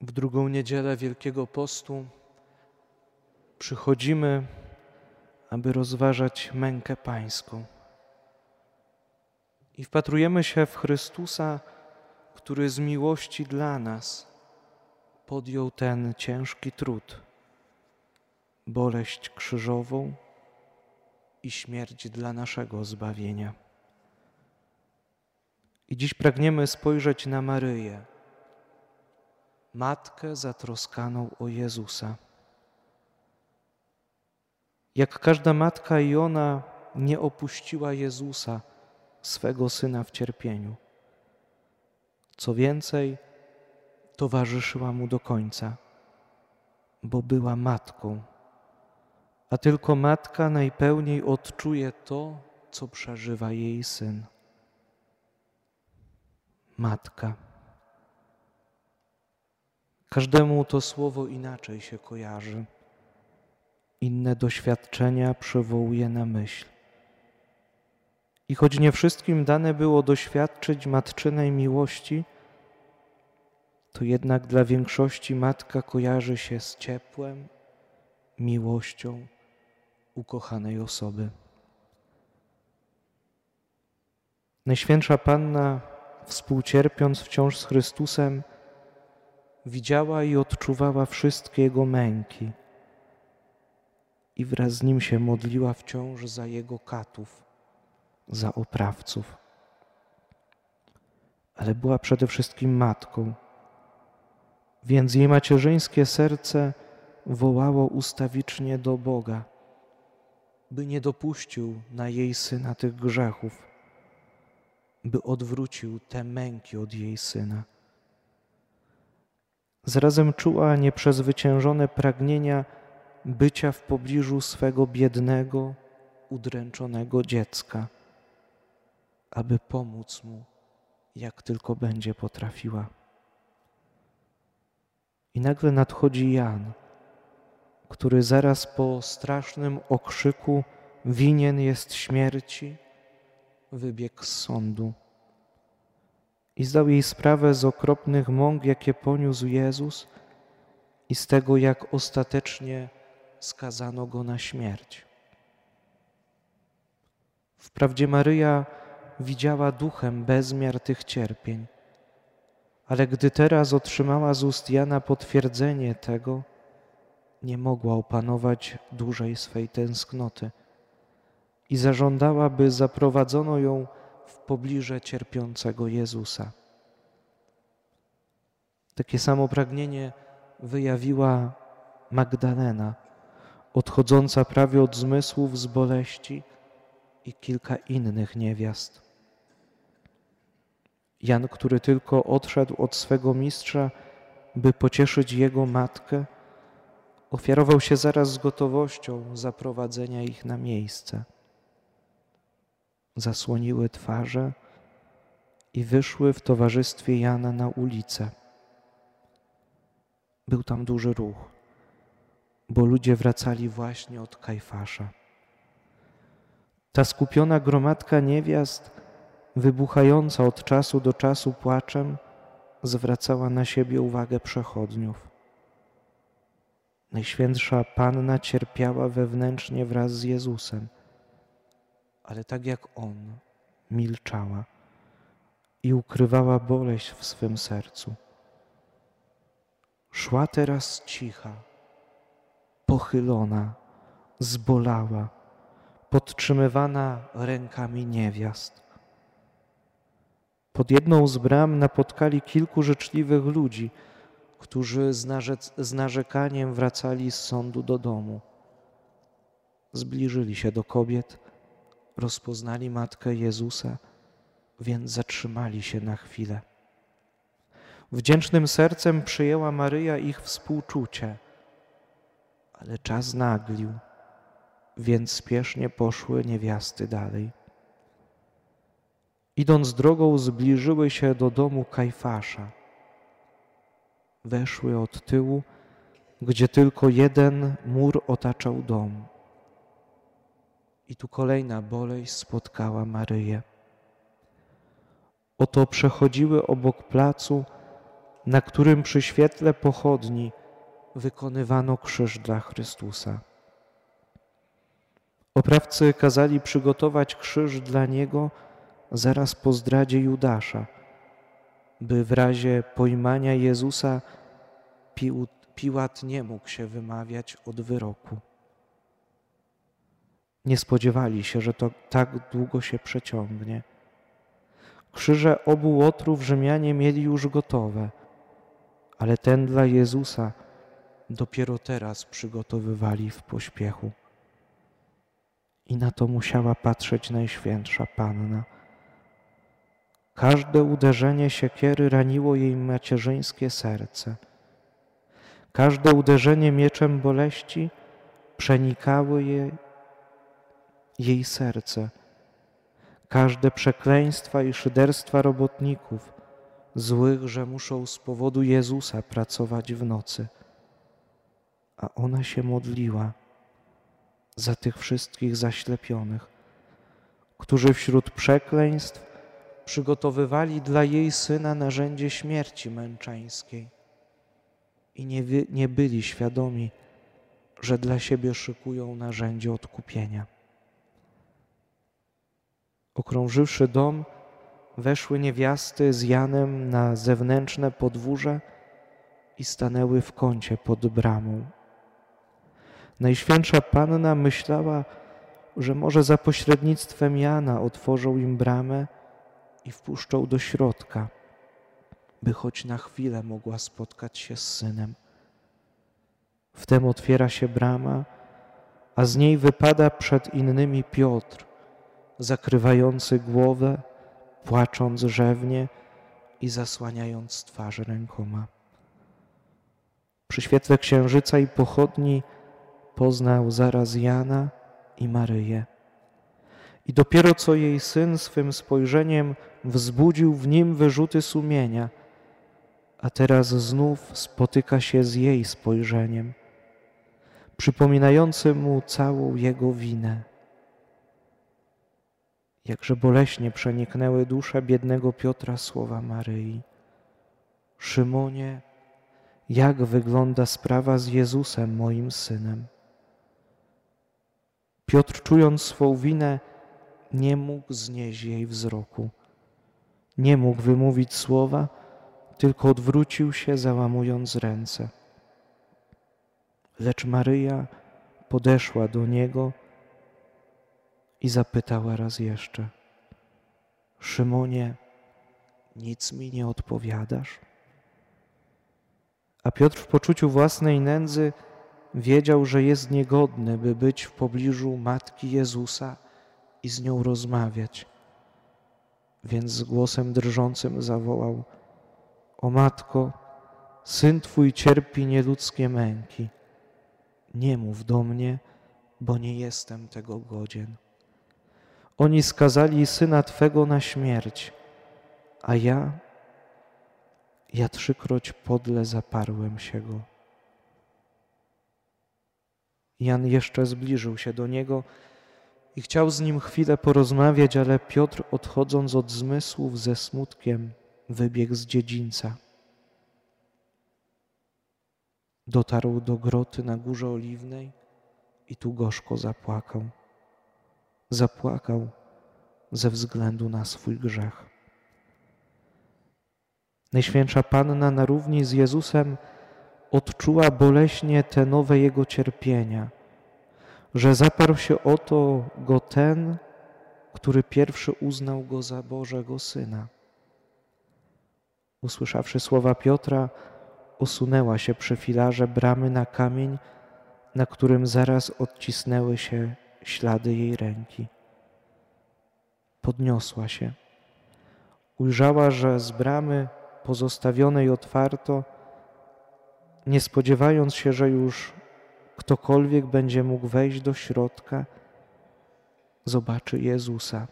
W drugą niedzielę Wielkiego Postu przychodzimy, aby rozważać mękę Pańską. I wpatrujemy się w Chrystusa, który z miłości dla nas podjął ten ciężki trud, boleść krzyżową i śmierć dla naszego zbawienia. I dziś pragniemy spojrzeć na Maryję matkę zatroskaną o Jezusa. Jak każda matka i ona nie opuściła Jezusa, swego syna w cierpieniu. Co więcej, towarzyszyła mu do końca, bo była matką, a tylko matka najpełniej odczuje to, co przeżywa jej syn. Matka. Każdemu to słowo inaczej się kojarzy. Inne doświadczenia przywołuje na myśl. I choć nie wszystkim dane było doświadczyć matczynej miłości, to jednak dla większości matka kojarzy się z ciepłem, miłością ukochanej osoby. Najświętsza Panna, współcierpiąc wciąż z Chrystusem, widziała i odczuwała wszystkie Jego męki i wraz z Nim się modliła wciąż za Jego katów, za oprawców. Ale była przede wszystkim matką, więc jej macierzyńskie serce wołało ustawicznie do Boga, by nie dopuścił na jej syna tych grzechów, by odwrócił te męki od jej syna. Zarazem czuła nieprzezwyciężone pragnienia bycia w pobliżu swego biednego, udręczonego dziecka, aby pomóc mu, jak tylko będzie potrafiła. I nagle nadchodzi Jan, który zaraz po strasznym okrzyku winien jest śmierci, wybiegł z sądu i zdał jej sprawę z okropnych mąk, jakie poniósł Jezus i z tego, jak ostatecznie skazano go na śmierć. Wprawdzie Maryja widziała duchem bezmiar tych cierpień, ale gdy teraz otrzymała z ust Jana potwierdzenie tego, nie mogła opanować dłużej swej tęsknoty i zażądała, by zaprowadzono ją w pobliże cierpiącego Jezusa. Takie samo pragnienie wyjawiła Magdalena, odchodząca prawie od zmysłów z boleści i kilka innych niewiast. Jan, który tylko odszedł od swego mistrza, by pocieszyć jego matkę, ofiarował się zaraz z gotowością zaprowadzenia ich na miejsce zasłoniły twarze i wyszły w towarzystwie Jana na ulicę. Był tam duży ruch, bo ludzie wracali właśnie od Kajfasza. Ta skupiona gromadka niewiast, wybuchająca od czasu do czasu płaczem, zwracała na siebie uwagę przechodniów. Najświętsza Panna cierpiała wewnętrznie wraz z Jezusem – ale tak jak on milczała i ukrywała boleść w swym sercu. Szła teraz cicha, pochylona, zbolała, podtrzymywana rękami niewiast. Pod jedną z bram napotkali kilku życzliwych ludzi, którzy z, z narzekaniem wracali z sądu do domu. Zbliżyli się do kobiet rozpoznali Matkę Jezusa, więc zatrzymali się na chwilę. Wdzięcznym sercem przyjęła Maryja ich współczucie, ale czas naglił, więc spiesznie poszły niewiasty dalej. Idąc drogą, zbliżyły się do domu Kajfasza. Weszły od tyłu, gdzie tylko jeden mur otaczał dom. I tu kolejna boleść spotkała Maryję. Oto przechodziły obok placu na którym przy świetle pochodni wykonywano krzyż dla Chrystusa. Oprawcy kazali przygotować krzyż dla Niego zaraz po zdradzie Judasza, by w razie pojmania Jezusa Piłat nie mógł się wymawiać od wyroku. Nie spodziewali się, że to tak długo się przeciągnie. Krzyże obu łotrów Rzymianie mieli już gotowe, ale ten dla Jezusa dopiero teraz przygotowywali w pośpiechu. I na to musiała patrzeć Najświętsza Panna. Każde uderzenie siekiery raniło jej macierzyńskie serce. Każde uderzenie mieczem boleści przenikały jej, jej serce. Każde przekleństwa i szyderstwa robotników, złych, że muszą z powodu Jezusa pracować w nocy. A ona się modliła za tych wszystkich zaślepionych, którzy wśród przekleństw przygotowywali dla jej syna narzędzie śmierci męczeńskiej i nie, nie byli świadomi, że dla siebie szykują narzędzie odkupienia. Okrążywszy dom, weszły niewiasty z Janem na zewnętrzne podwórze i stanęły w kącie pod bramą. Najświętsza Panna myślała, że może za pośrednictwem Jana otworzą im bramę i wpuszczą do środka, by choć na chwilę mogła spotkać się z synem. Wtem otwiera się brama, a z niej wypada przed innymi Piotr, zakrywający głowę, płacząc rzewnie i zasłaniając twarz rękoma. Przy świetle księżyca i pochodni poznał zaraz Jana i Maryję. I dopiero co jej syn swym spojrzeniem wzbudził w nim wyrzuty sumienia, a teraz znów spotyka się z jej spojrzeniem, przypominającym mu całą jego winę. Jakże boleśnie przeniknęły duszę biednego Piotra słowa Maryi. Szymonie, jak wygląda sprawa z Jezusem, moim synem? Piotr, czując swą winę, nie mógł znieść jej wzroku. Nie mógł wymówić słowa, tylko odwrócił się, załamując ręce. Lecz Maryja podeszła do niego i zapytała raz jeszcze: Szymonie, nic mi nie odpowiadasz? A Piotr w poczuciu własnej nędzy wiedział, że jest niegodny, by być w pobliżu matki Jezusa i z nią rozmawiać. Więc z głosem drżącym zawołał: O matko, syn twój cierpi nieludzkie męki. Nie mów do mnie, bo nie jestem tego godzien. Oni skazali syna twego na śmierć, a ja, ja trzykroć podle zaparłem się go. Jan jeszcze zbliżył się do niego i chciał z nim chwilę porozmawiać, ale Piotr, odchodząc od zmysłów ze smutkiem, wybiegł z dziedzińca. Dotarł do groty na Górze Oliwnej i tu gorzko zapłakał. Zapłakał ze względu na swój grzech. Najświętsza Panna na równi z Jezusem odczuła boleśnie te nowe Jego cierpienia – że zaparł się o to go ten, który pierwszy uznał go za Bożego Syna. Usłyszawszy słowa Piotra, osunęła się przy filarze bramy na kamień, na którym zaraz odcisnęły się ślady jej ręki. Podniosła się. Ujrzała, że z bramy pozostawionej otwarto, nie spodziewając się, że już ktokolwiek będzie mógł wejść do środka, zobaczy Jezusa.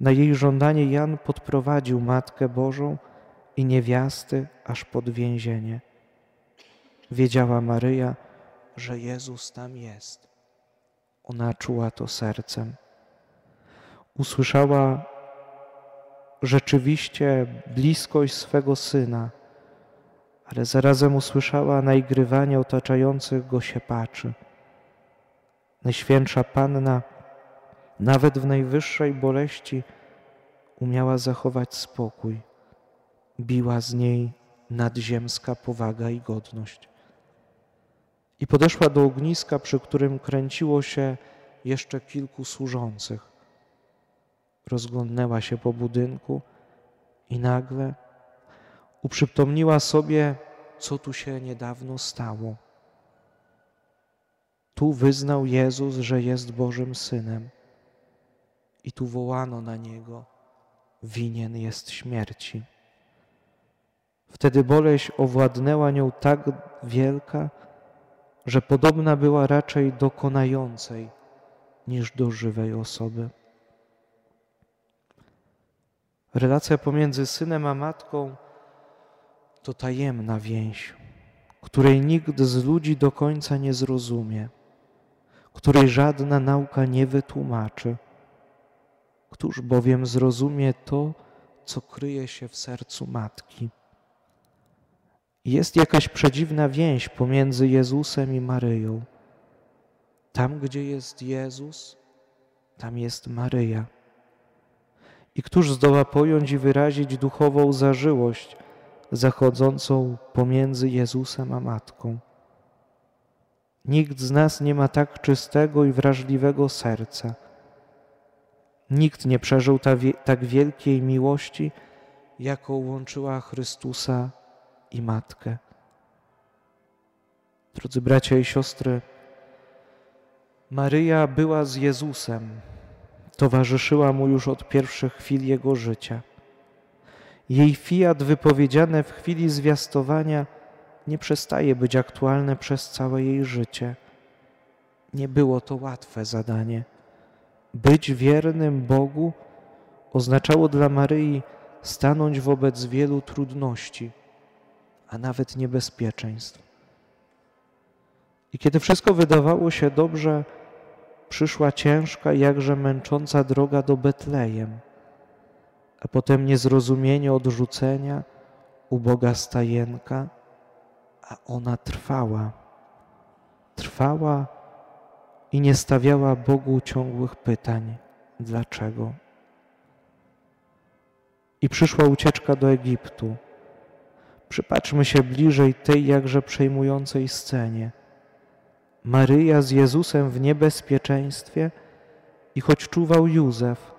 Na jej żądanie Jan podprowadził Matkę Bożą i niewiasty aż pod więzienie. Wiedziała Maryja, że Jezus tam jest. Ona czuła to sercem. Usłyszała rzeczywiście bliskość swego syna, ale zarazem usłyszała naigrywanie otaczających go siepaczy. Najświętsza Panna, nawet w najwyższej boleści, umiała zachować spokój. Biła z niej nadziemska powaga i godność. I podeszła do ogniska, przy którym kręciło się jeszcze kilku służących. Rozglądnęła się po budynku i nagle uprzytomniła sobie, co tu się niedawno stało. Tu wyznał Jezus, że jest Bożym Synem. I tu wołano na Niego, winien jest śmierci. Wtedy boleść owładnęła nią tak wielka, że podobna była raczej do konającej niż do żywej osoby. Relacja pomiędzy synem a matką to tajemna więź, której nikt z ludzi do końca nie zrozumie, której żadna nauka nie wytłumaczy. Któż bowiem zrozumie to, co kryje się w sercu matki? Jest jakaś przedziwna więź pomiędzy Jezusem i Maryją. Tam, gdzie jest Jezus, tam jest Maryja. I któż zdoła pojąć i wyrazić duchową zażyłość zachodzącą pomiędzy Jezusem a Matką? Nikt z nas nie ma tak czystego i wrażliwego serca. Nikt nie przeżył tak wielkiej miłości, jaką łączyła Chrystusa i Matkę. Drodzy bracia i siostry, Maryja była z Jezusem, towarzyszyła mu już od pierwszych chwil jego życia. Jej fiat wypowiedziane w chwili zwiastowania nie przestaje być aktualne przez całe jej życie. Nie było to łatwe zadanie. Być wiernym Bogu oznaczało dla Maryi stanąć wobec wielu trudności, a nawet niebezpieczeństw. I kiedy wszystko wydawało się dobrze, przyszła ciężka, jakże męcząca droga do Betlejem, a potem niezrozumienie odrzucenia, uboga stajenka, a ona trwała. Trwała i nie stawiała Bogu ciągłych pytań. Dlaczego? I przyszła ucieczka do Egiptu. Przypatrzmy się bliżej tej jakże przejmującej scenie. Maryja z Jezusem w niebezpieczeństwie i choć czuwał Józef,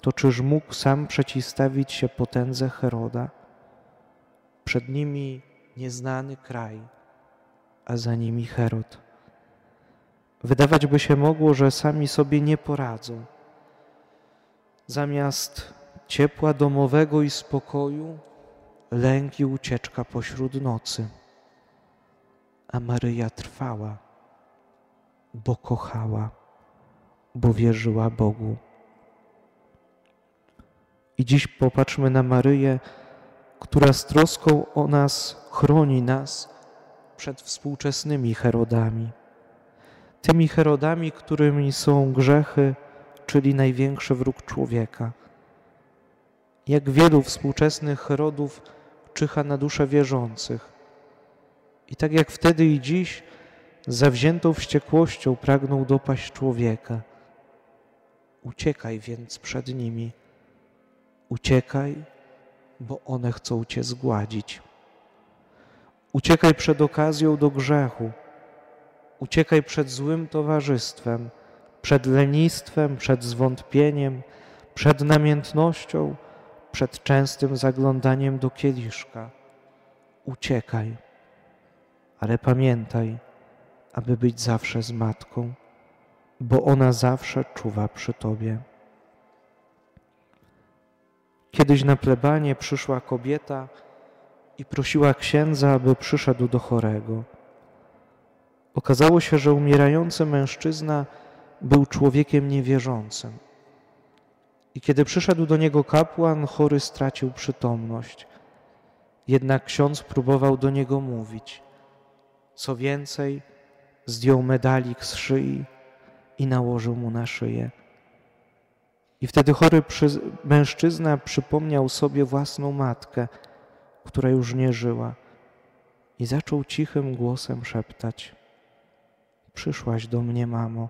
to czyż mógł sam przeciwstawić się potędze Heroda? Przed nimi nieznany kraj, a za nimi Herod. Wydawać by się mogło, że sami sobie nie poradzą. Zamiast ciepła domowego i spokoju, lęk i ucieczka pośród nocy. A Maryja trwała, bo kochała, bo wierzyła Bogu. I dziś popatrzmy na Maryję, która z troską o nas chroni nas przed współczesnymi Herodami. Tymi Herodami, którymi są grzechy, czyli największy wróg człowieka. Jak wielu współczesnych Herodów czyha na duszę wierzących. I tak jak wtedy i dziś, zawziętą wściekłością pragną dopaść człowieka. Uciekaj więc przed nimi. Uciekaj, bo one chcą cię zgładzić. Uciekaj przed okazją do grzechu. Uciekaj przed złym towarzystwem, przed lenistwem, przed zwątpieniem, przed namiętnością, przed częstym zaglądaniem do kieliszka. Uciekaj, ale pamiętaj, aby być zawsze z matką, bo ona zawsze czuwa przy tobie. Kiedyś na plebanie przyszła kobieta i prosiła księdza, aby przyszedł do chorego. Okazało się, że umierający mężczyzna był człowiekiem niewierzącym. I kiedy przyszedł do niego kapłan, chory stracił przytomność. Jednak ksiądz próbował do niego mówić. Co więcej, zdjął medalik z szyi i nałożył mu na szyję. I wtedy chory przy... mężczyzna przypomniał sobie własną matkę, która już nie żyła, i zaczął cichym głosem szeptać: Przyszłaś do mnie, mamo.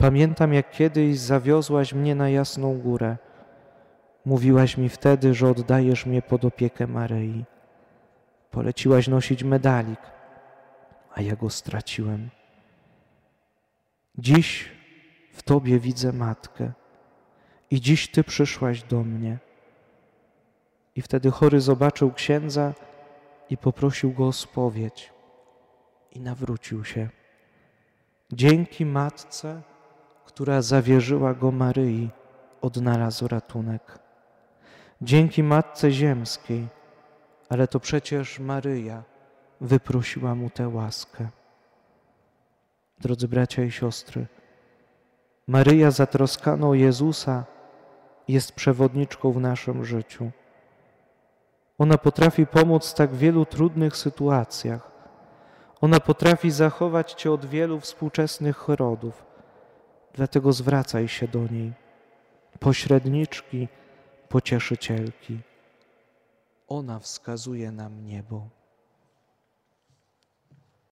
Pamiętam, jak kiedyś zawiozłaś mnie na jasną górę. Mówiłaś mi wtedy, że oddajesz mnie pod opiekę Maryi. Poleciłaś nosić medalik, a ja go straciłem. Dziś w Tobie widzę matkę i dziś Ty przyszłaś do mnie. I wtedy chory zobaczył księdza i poprosił go o spowiedź i nawrócił się. Dzięki matce, która zawierzyła go Maryi, odnalazł ratunek. Dzięki Matce Ziemskiej, ale to przecież Maryja wyprosiła mu tę łaskę. Drodzy bracia i siostry, Maryja zatroskaną Jezusa jest przewodniczką w naszym życiu. Ona potrafi pomóc w tak wielu trudnych sytuacjach. Ona potrafi zachować Cię od wielu współczesnych chorobów. Dlatego zwracaj się do niej. Pośredniczki, pocieszycielki. Ona wskazuje nam niebo.